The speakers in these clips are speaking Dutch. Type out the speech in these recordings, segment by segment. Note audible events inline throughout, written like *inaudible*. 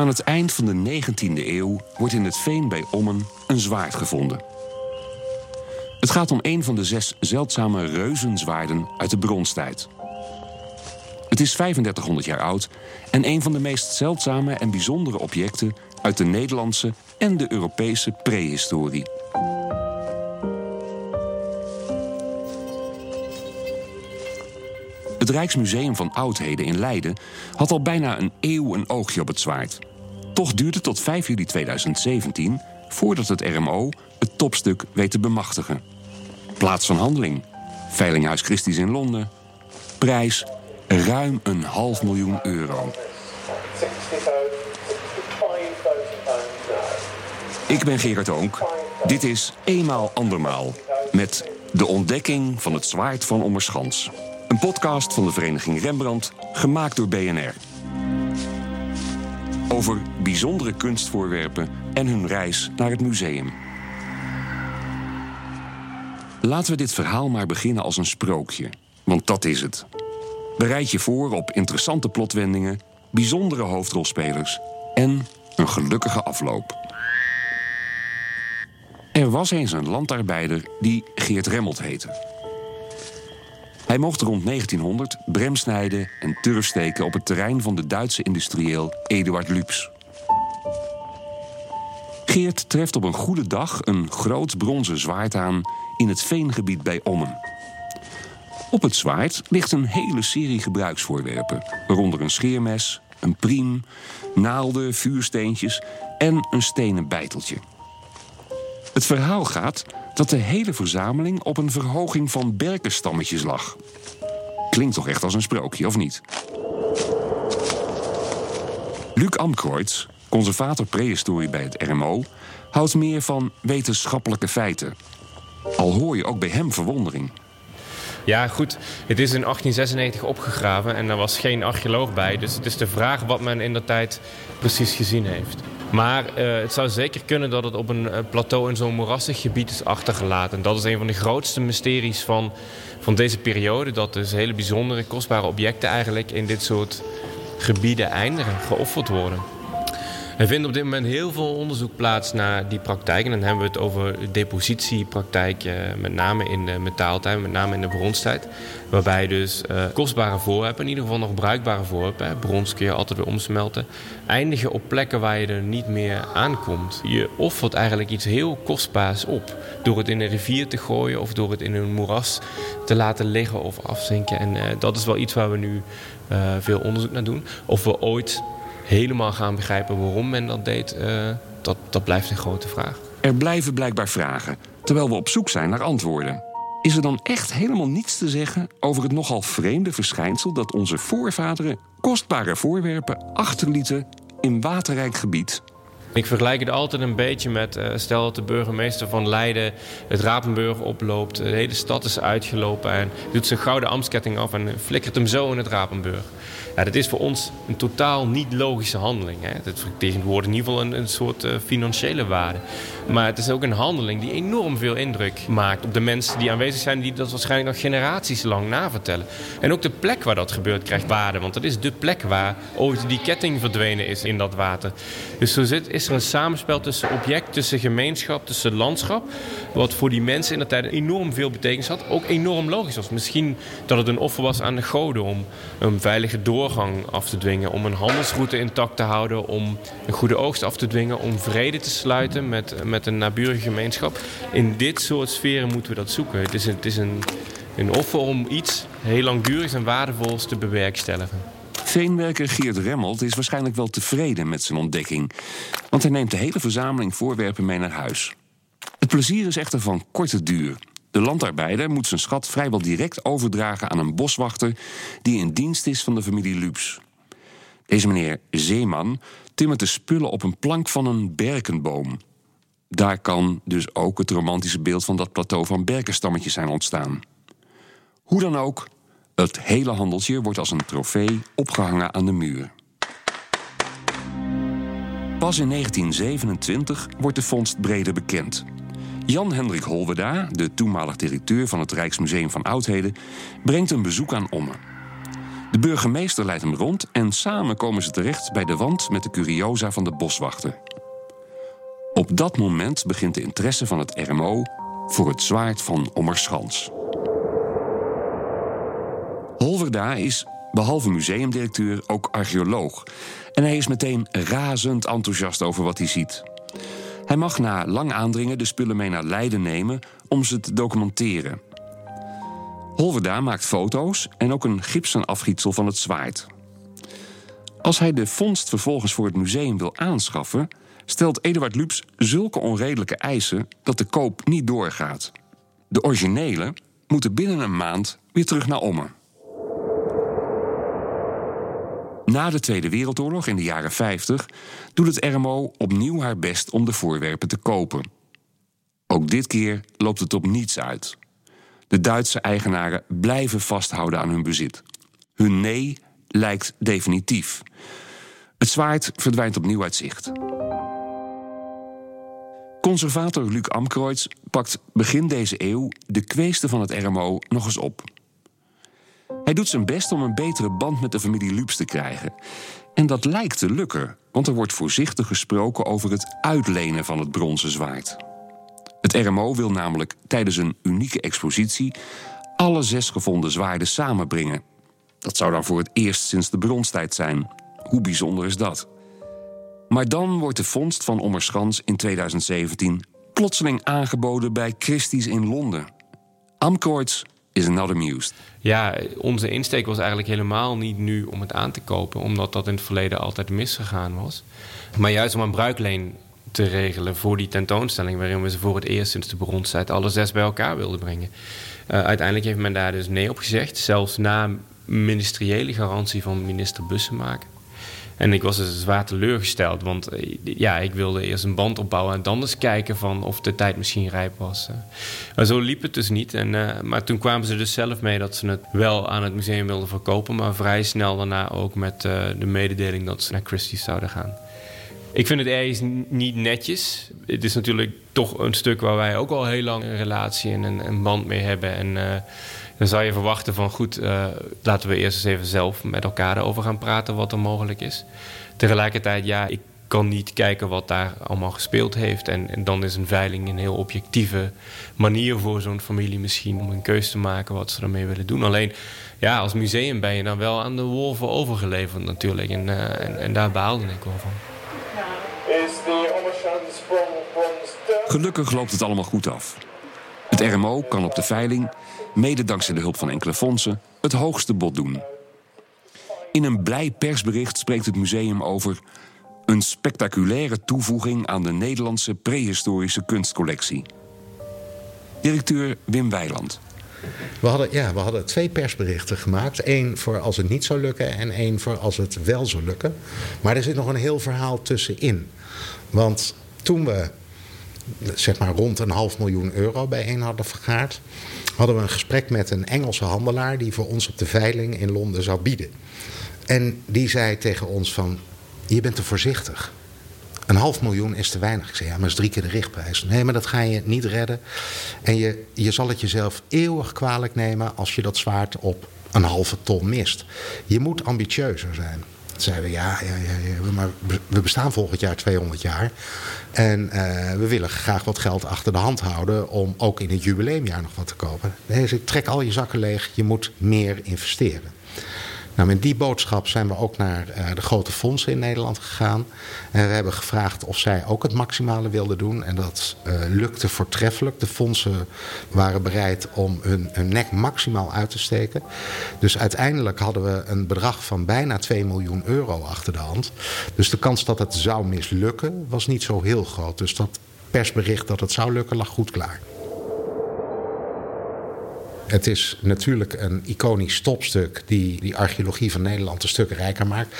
Aan het eind van de 19e eeuw wordt in het veen bij Ommen een zwaard gevonden. Het gaat om een van de zes zeldzame reuzenzwaarden uit de bronstijd. Het is 3500 jaar oud en een van de meest zeldzame en bijzondere objecten uit de Nederlandse en de Europese prehistorie. Het Rijksmuseum van Oudheden in Leiden had al bijna een eeuw een oogje op het zwaard. Toch duurde tot 5 juli 2017 voordat het RMO het topstuk weet te bemachtigen. Plaats van handeling: Veilinghuis Christie's in Londen. Prijs: ruim een half miljoen euro. Ik ben Gerard Oonk. Dit is Eenmaal Andermaal. Met de ontdekking van het zwaard van Ommerschans. Een podcast van de vereniging Rembrandt, gemaakt door BNR. Over bijzondere kunstvoorwerpen en hun reis naar het museum. Laten we dit verhaal maar beginnen als een sprookje. Want dat is het. Bereid je voor op interessante plotwendingen, bijzondere hoofdrolspelers en een gelukkige afloop. Er was eens een landarbeider die Geert Remmelt heette. Hij mocht rond 1900 bremsnijden en turf steken op het terrein van de Duitse industrieel Eduard Lübs. Geert treft op een goede dag een groot bronzen zwaard aan in het veengebied bij Ommen. Op het zwaard ligt een hele serie gebruiksvoorwerpen, waaronder een scheermes, een priem, naalden, vuursteentjes en een stenen bijteltje. Het verhaal gaat dat de hele verzameling op een verhoging van berkenstammetjes lag. Klinkt toch echt als een sprookje, of niet? Luc Amkreutz, conservator prehistorie bij het RMO, houdt meer van wetenschappelijke feiten. Al hoor je ook bij hem verwondering. Ja, goed. Het is in 1896 opgegraven en er was geen archeoloog bij. Dus het is de vraag wat men in de tijd precies gezien heeft. Maar uh, het zou zeker kunnen dat het op een uh, plateau in zo'n moerassig gebied is achtergelaten. Dat is een van de grootste mysteries van, van deze periode. Dat dus hele bijzondere, kostbare objecten eigenlijk in dit soort gebieden eindigen, geofferd worden. Er vindt op dit moment heel veel onderzoek plaats naar die praktijk. En dan hebben we het over depositiepraktijk, eh, met name in de metaaltijd, met name in de bronstijd. Waarbij dus uh, kostbare voorwerpen, in ieder geval nog bruikbare voorwerpen, brons kun je altijd weer omsmelten, eindigen op plekken waar je er niet meer aankomt. Je offert eigenlijk iets heel kostbaars op. Door het in een rivier te gooien of door het in een moeras te laten liggen of afzinken. En uh, dat is wel iets waar we nu uh, veel onderzoek naar doen. Of we ooit helemaal gaan begrijpen waarom men dat deed, uh, dat, dat blijft een grote vraag. Er blijven blijkbaar vragen, terwijl we op zoek zijn naar antwoorden. Is er dan echt helemaal niets te zeggen over het nogal vreemde verschijnsel dat onze voorvaderen kostbare voorwerpen achterlieten in waterrijk gebied? Ik vergelijk het altijd een beetje met, uh, stel dat de burgemeester van Leiden het Rapenburg oploopt, de hele stad is uitgelopen en doet zijn gouden ambtsketting af en flikkert hem zo in het Rapenburg. Ja, dat is voor ons een totaal niet logische handeling. Hè. Dat vertegenwoordigt in ieder geval een, een soort uh, financiële waarde. Maar het is ook een handeling die enorm veel indruk maakt op de mensen die aanwezig zijn, die dat waarschijnlijk nog generaties lang navertellen. En ook de plek waar dat gebeurt krijgt waarde, want dat is de plek waar ooit die ketting verdwenen is in dat water. Dus zo zit, is er een samenspel tussen object, tussen gemeenschap, tussen landschap, wat voor die mensen in de tijd enorm veel betekenis had. Ook enorm logisch was. Misschien dat het een offer was aan de goden om een veilige af te dwingen, om een handelsroute intact te houden, om een goede oogst af te dwingen, om vrede te sluiten met, met een naburige gemeenschap. In dit soort sferen moeten we dat zoeken. Het is het is een, een offer om iets heel langdurigs en waardevols te bewerkstelligen. Veenwerker Geert Remmelt is waarschijnlijk wel tevreden met zijn ontdekking. Want hij neemt de hele verzameling voorwerpen mee naar huis. Het plezier is echter van korte duur. De landarbeider moet zijn schat vrijwel direct overdragen aan een boswachter die in dienst is van de familie Lubs. Deze meneer Zeeman timmert de spullen op een plank van een berkenboom. Daar kan dus ook het romantische beeld van dat plateau van berkenstammetjes zijn ontstaan. Hoe dan ook, het hele handeltje wordt als een trofee opgehangen aan de muur. Pas in 1927 wordt de vondst breder bekend. Jan-Hendrik Holweda, de toenmalig directeur van het Rijksmuseum van Oudheden, brengt een bezoek aan Ommen. De burgemeester leidt hem rond en samen komen ze terecht bij de wand met de curiosa van de boswachter. Op dat moment begint de interesse van het RMO voor het zwaard van Ommerschans. Holverda is, behalve museumdirecteur, ook archeoloog. En hij is meteen razend enthousiast over wat hij ziet. Hij mag na lang aandringen de spullen mee naar Leiden nemen om ze te documenteren. Holverda maakt foto's en ook een gipsen afgietsel van het zwaard. Als hij de vondst vervolgens voor het museum wil aanschaffen, stelt Eduard Lubs zulke onredelijke eisen dat de koop niet doorgaat. De originele moeten binnen een maand weer terug naar Ommen. Na de Tweede Wereldoorlog in de jaren 50 doet het RMO opnieuw haar best om de voorwerpen te kopen. Ook dit keer loopt het op niets uit. De Duitse eigenaren blijven vasthouden aan hun bezit. Hun nee lijkt definitief. Het zwaard verdwijnt opnieuw uit zicht. Conservator Luc Amkreutz pakt begin deze eeuw de kweesten van het RMO nog eens op. Hij doet zijn best om een betere band met de familie Lubs te krijgen. En dat lijkt te lukken, want er wordt voorzichtig gesproken over het uitlenen van het bronzen zwaard. Het RMO wil namelijk tijdens een unieke expositie alle zes gevonden zwaarden samenbrengen. Dat zou dan voor het eerst sinds de bronstijd zijn. Hoe bijzonder is dat? Maar dan wordt de vondst van Ommerschans in 2017 plotseling aangeboden bij Christie's in Londen. Amkoorts is not amused. Ja, onze insteek was eigenlijk helemaal niet nu om het aan te kopen, omdat dat in het verleden altijd misgegaan was. Maar juist om een bruikleen te regelen voor die tentoonstelling, waarin we ze voor het eerst sinds de bronstijd alle zes bij elkaar wilden brengen. Uh, uiteindelijk heeft men daar dus nee op gezegd, zelfs na ministeriële garantie van minister Bussemaker. En ik was dus zwaar teleurgesteld, want eh, ja, ik wilde eerst een band opbouwen en dan eens kijken van of de tijd misschien rijp was. Eh. Maar zo liep het dus niet. En, uh, maar toen kwamen ze dus zelf mee dat ze het wel aan het museum wilden verkopen, maar vrij snel daarna ook met de mededeling dat ze naar Christie's zouden gaan. Ik vind het ergens niet netjes. Het is natuurlijk toch een stuk waar wij ook al heel lang een relatie en een, band mee hebben. En dan zou je verwachten van goed, uh, laten we eerst eens even zelf met elkaar erover gaan praten wat er mogelijk is. Tegelijkertijd, ja, ik kan niet kijken wat daar allemaal gespeeld heeft. En, en dan is een veiling een heel objectieve manier voor zo'n familie misschien om een keuze te maken wat ze ermee willen doen. Alleen, ja, als museum ben je dan wel aan de wolven overgeleverd natuurlijk. En, uh, en, en daar behaalde ik wel van. Gelukkig loopt het allemaal goed af. Het RMO kan op de veiling, mede dankzij de hulp van enkele fondsen, het hoogste bod doen. In een blij persbericht spreekt het museum over een spectaculaire toevoeging aan de Nederlandse prehistorische kunstcollectie. Directeur Wim Weiland. We hadden, ja, we hadden twee persberichten gemaakt. Eén voor als het niet zou lukken en één voor als het wel zou lukken. Maar er zit nog een heel verhaal tussenin. Want toen we zeg maar rond een half miljoen euro bijeen hadden vergaard, hadden we een gesprek met een Engelse handelaar die voor ons op de veiling in Londen zou bieden. En die zei tegen ons van, je bent te voorzichtig. Een half miljoen is te weinig. Ik zei, ja, maar is drie keer de richtprijs. Nee, maar dat ga je niet redden. En je, je zal het jezelf eeuwig kwalijk nemen als je dat zwaard op een halve ton mist. Je moet ambitieuzer zijn zeiden we, ja, ja, ja, maar we bestaan volgend jaar 200 jaar. En uh, we willen graag wat geld achter de hand houden om ook in het jubileumjaar nog wat te kopen. Nee, trek al je zakken leeg, je moet meer investeren. Nou, met die boodschap zijn we ook naar uh, de grote fondsen in Nederland gegaan. En we hebben gevraagd of zij ook het maximale wilden doen. En dat uh, lukte voortreffelijk. De fondsen waren bereid om hun, hun nek maximaal uit te steken. Dus uiteindelijk hadden we een bedrag van bijna 2 miljoen euro achter de hand. Dus de kans dat het zou mislukken was niet zo heel groot. Dus dat persbericht dat het zou lukken lag goed klaar. Het is natuurlijk een iconisch stopstuk die die archeologie van Nederland een stuk rijker maakt.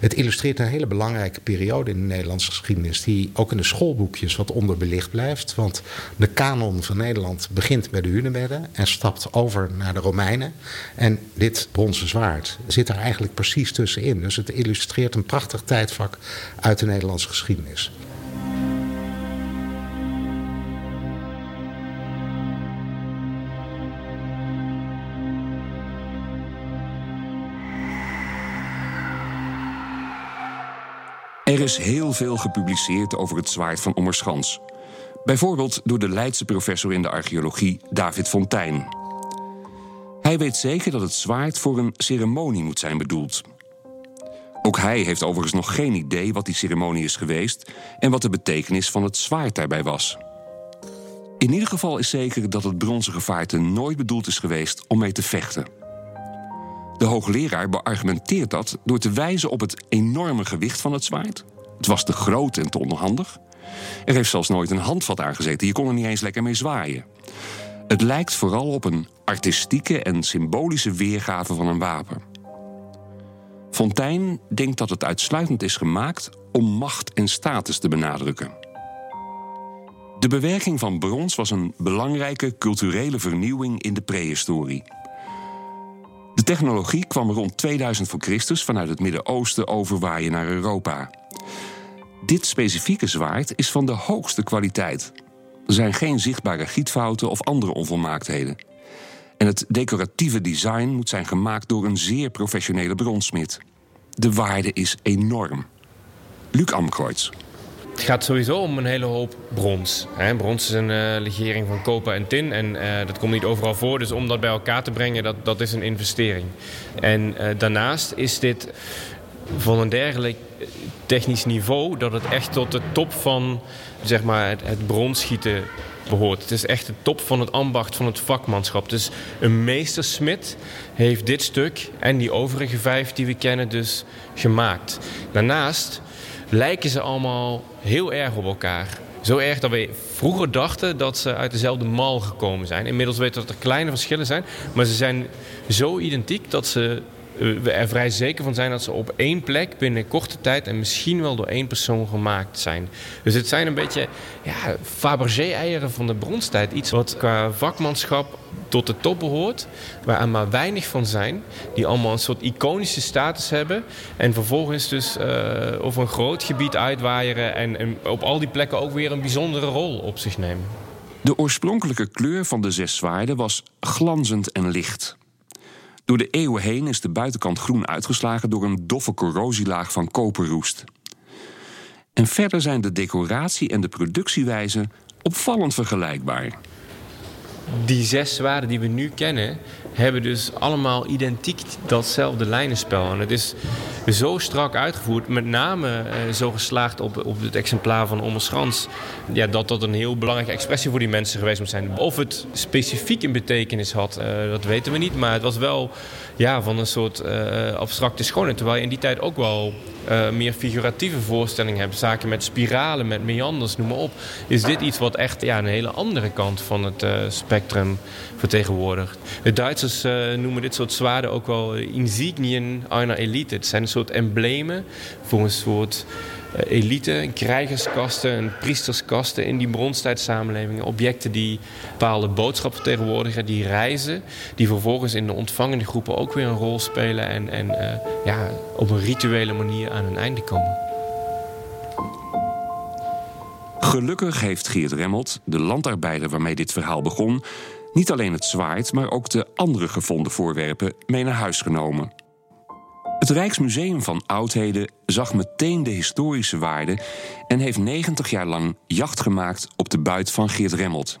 Het illustreert een hele belangrijke periode in de Nederlandse geschiedenis, die ook in de schoolboekjes wat onderbelicht blijft. Want de kanon van Nederland begint bij de Hunebedden en stapt over naar de Romeinen. En dit bronzen zwaard zit daar eigenlijk precies tussenin. Dus het illustreert een prachtig tijdvak uit de Nederlandse geschiedenis. Er is heel veel gepubliceerd over het zwaard van Ommerschans. Bijvoorbeeld door de Leidse professor in de archeologie David Fontijn. Hij weet zeker dat het zwaard voor een ceremonie moet zijn bedoeld. Ook hij heeft overigens nog geen idee wat die ceremonie is geweest en wat de betekenis van het zwaard daarbij was. In ieder geval is zeker dat het bronzen gevaarte nooit bedoeld is geweest om mee te vechten. De hoogleraar beargumenteert dat door te wijzen op het enorme gewicht van het zwaard. Het was te groot en te onhandig. Er heeft zelfs nooit een handvat aangezeten, je kon er niet eens lekker mee zwaaien. Het lijkt vooral op een artistieke en symbolische weergave van een wapen. Fontijn denkt dat het uitsluitend is gemaakt om macht en status te benadrukken. De bewerking van brons was een belangrijke culturele vernieuwing in de prehistorie. De technologie kwam rond 2000 voor Christus vanuit het Midden-Oosten overwaaien naar Europa. Dit specifieke zwaard is van de hoogste kwaliteit. Er zijn geen zichtbare gietfouten of andere onvolmaaktheden. En het decoratieve design moet zijn gemaakt door een zeer professionele bronsmid. De waarde is enorm. Luc Amkreutz. Het gaat sowieso om een hele hoop brons. Hè. Brons is een uh, legering van koper en tin. En uh, dat komt niet overal voor. Dus om dat bij elkaar te brengen, dat, dat is een investering. En uh, daarnaast is dit van een dergelijk technisch niveau... dat het echt tot de top van zeg maar, het, het bronschieten behoort. Het is echt de top van het ambacht, van het vakmanschap. Dus een meestersmid heeft dit stuk en die overige vijf die we kennen dus gemaakt. Daarnaast lijken ze allemaal heel erg op elkaar. Zo erg dat we vroeger dachten dat ze uit dezelfde mal gekomen zijn. Inmiddels weten we dat er kleine verschillen zijn. Maar ze zijn zo identiek dat ze we er vrij zeker van zijn dat ze op één plek binnen korte tijd en misschien wel door één persoon gemaakt zijn. Dus het zijn een beetje ja, Fabergé-eieren van de bronstijd. Iets wat qua vakmanschap tot de top behoort, waar er maar weinig van zijn, die allemaal een soort iconische status hebben en vervolgens dus uh, over een groot gebied uitwaaieren en, en op al die plekken ook weer een bijzondere rol op zich nemen. De oorspronkelijke kleur van de zes zwaarden was glanzend en licht. Door de eeuwen heen is de buitenkant groen uitgeslagen door een doffe corrosielaag van koperroest. En verder zijn de decoratie en de productiewijze opvallend vergelijkbaar. Die zes zwaarden die we nu kennen, hebben dus allemaal identiek datzelfde lijnenspel. En het is zo strak uitgevoerd, met name uh, zo geslaagd op, op het exemplaar van Ommerschans, ja, dat dat een heel belangrijke expressie voor die mensen geweest moet zijn. Of het specifiek een betekenis had, uh, dat weten we niet. Maar het was wel ja, van een soort uh, abstracte schoonheid. Terwijl je in die tijd ook wel meer figuratieve voorstellingen hebt. Zaken met spiralen, met meanders, noem maar op. Is dit iets wat echt ja, een hele andere kant van het spectrum vertegenwoordigt. De Duitsers noemen dit soort zwaarden ook wel insignien einer elite. Het zijn een soort emblemen voor een soort elite, krijgerskasten, priesterskasten in die bronstijdsamenlevingen. Objecten die bepaalde boodschap vertegenwoordigen, die reizen, die vervolgens in de ontvangende groepen ook weer een rol spelen en, en uh, ja, op een rituele manier aan hun einde komen. Gelukkig heeft Geert Remmelt, de landarbeider waarmee dit verhaal begon, niet alleen het zwaard, maar ook de andere gevonden voorwerpen mee naar huis genomen. Het Rijksmuseum van Oudheden zag meteen de historische waarde en heeft 90 jaar lang jacht gemaakt op de buit van Geert Remmelt.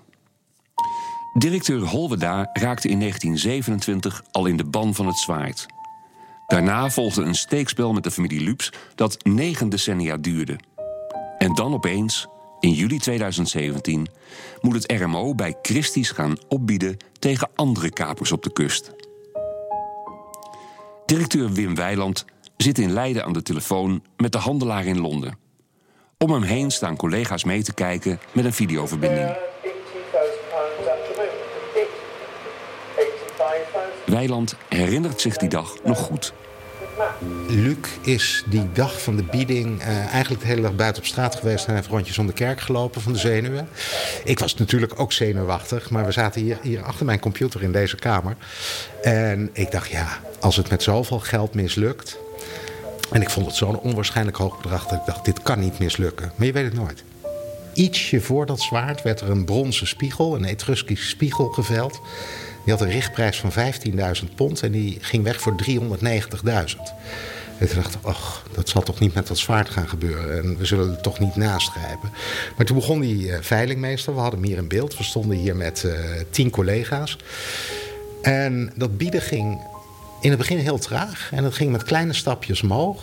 Directeur Holweda raakte in 1927 al in de ban van het zwaard. Daarna volgde een steekspel met de familie Lups dat negen decennia duurde. En dan opeens, in juli 2017, moet het RMO bij Christie's gaan opbieden tegen andere kapers op de kust. Directeur Wim Weiland zit in Leiden aan de telefoon met de handelaar in Londen. Om hem heen staan collega's mee te kijken met een videoverbinding. Weiland herinnert zich die dag nog goed. Luc is die dag van de bieding uh, eigenlijk de hele dag buiten op straat geweest en heeft rondjes om de kerk gelopen van de zenuwen. Ik was natuurlijk ook zenuwachtig, maar we zaten hier, hier achter mijn computer in deze kamer. En ik dacht, ja, als het met zoveel geld mislukt. En ik vond het zo'n onwaarschijnlijk hoog bedrag dat ik dacht, dit kan niet mislukken. Maar je weet het nooit. Ietsje voor dat zwaard werd er een bronzen spiegel, een Etruskische spiegel geveld. Die had een richtprijs van 15.000 pond en die ging weg voor 390.000. En toen dacht ik, ach, dat zal toch niet met dat zwaard gaan gebeuren. En we zullen er toch niet naast grijpen. Maar toen begon die uh, veilingmeester. We hadden hem hier in beeld. We stonden hier met uh, tien collega's. En dat bieden ging in het begin heel traag. En dat ging met kleine stapjes omhoog.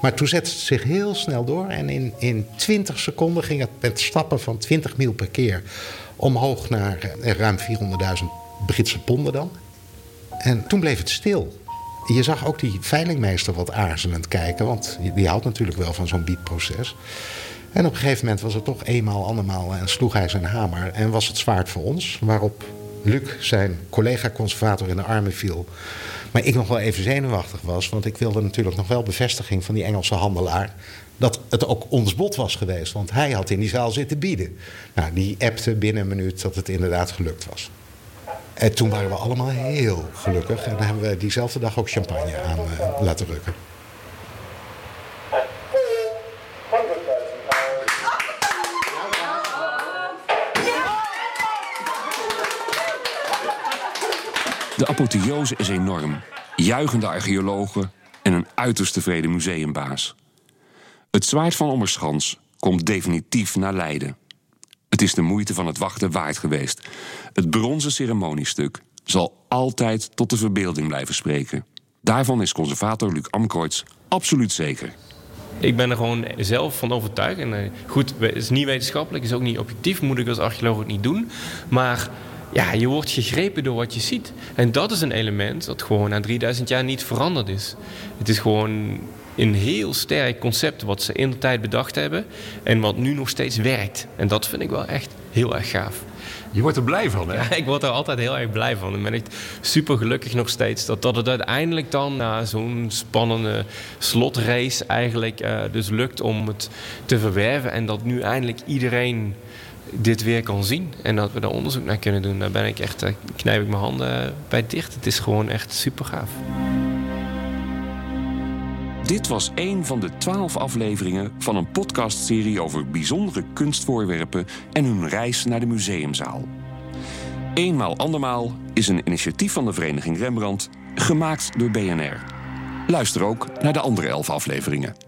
Maar toen zette het zich heel snel door. En in, in 20 seconden ging het met stappen van 20 mil per keer omhoog naar eh, ruim 400.000 Britse ponden dan. En toen bleef het stil. Je zag ook die veilingmeester wat aarzelend kijken, want die houdt natuurlijk wel van zo'n biedproces. En op een gegeven moment was het toch eenmaal, andermaal en sloeg hij zijn hamer en was het zwaard voor ons. Waarop Luc, zijn collega-conservator, in de armen viel. Maar ik nog wel even zenuwachtig was, want ik wilde natuurlijk nog wel bevestiging van die Engelse handelaar. dat het ook ons bod was geweest, want hij had in die zaal zitten bieden. Nou, die appte binnen een minuut dat het inderdaad gelukt was. En toen waren we allemaal heel gelukkig. En hebben we diezelfde dag ook champagne aan uh, laten rukken. De apotheose is enorm. Juichende archeologen en een uiterst tevreden museumbaas. Het zwaard van Ommerschans komt definitief naar Leiden. Het is de moeite van het wachten waard geweest. Het bronzen ceremoniestuk zal altijd tot de verbeelding blijven spreken. Daarvan is conservator Luc Amkroits absoluut zeker. Ik ben er gewoon zelf van overtuigd. En eh, goed, het is niet wetenschappelijk, is ook niet objectief, moet ik als archeoloog ook niet doen. Maar ja, je wordt gegrepen door wat je ziet. En dat is een element dat gewoon na 3000 jaar niet veranderd is. Het is gewoon een heel sterk concept wat ze in de tijd bedacht hebben en wat nu nog steeds werkt. En dat vind ik wel echt heel erg gaaf. Je wordt er blij van, hè? *laughs* Ja, ik word er altijd heel erg blij van. Ik ben echt super gelukkig nog steeds dat, dat het uiteindelijk dan na zo'n spannende slotrace eigenlijk uh, dus lukt om het te verwerven. En dat nu eindelijk iedereen dit weer kan zien. En dat we daar onderzoek naar kunnen doen. Daar ben ik echt, uh, knijp ik mijn handen bij dicht. Het is gewoon echt super gaaf. Dit was een van de twaalf afleveringen van een podcastserie over bijzondere kunstvoorwerpen en hun reis naar de museumzaal. Eenmaal andermaal is een initiatief van de Vereniging Rembrandt, gemaakt door BNR. Luister ook naar de andere elf afleveringen.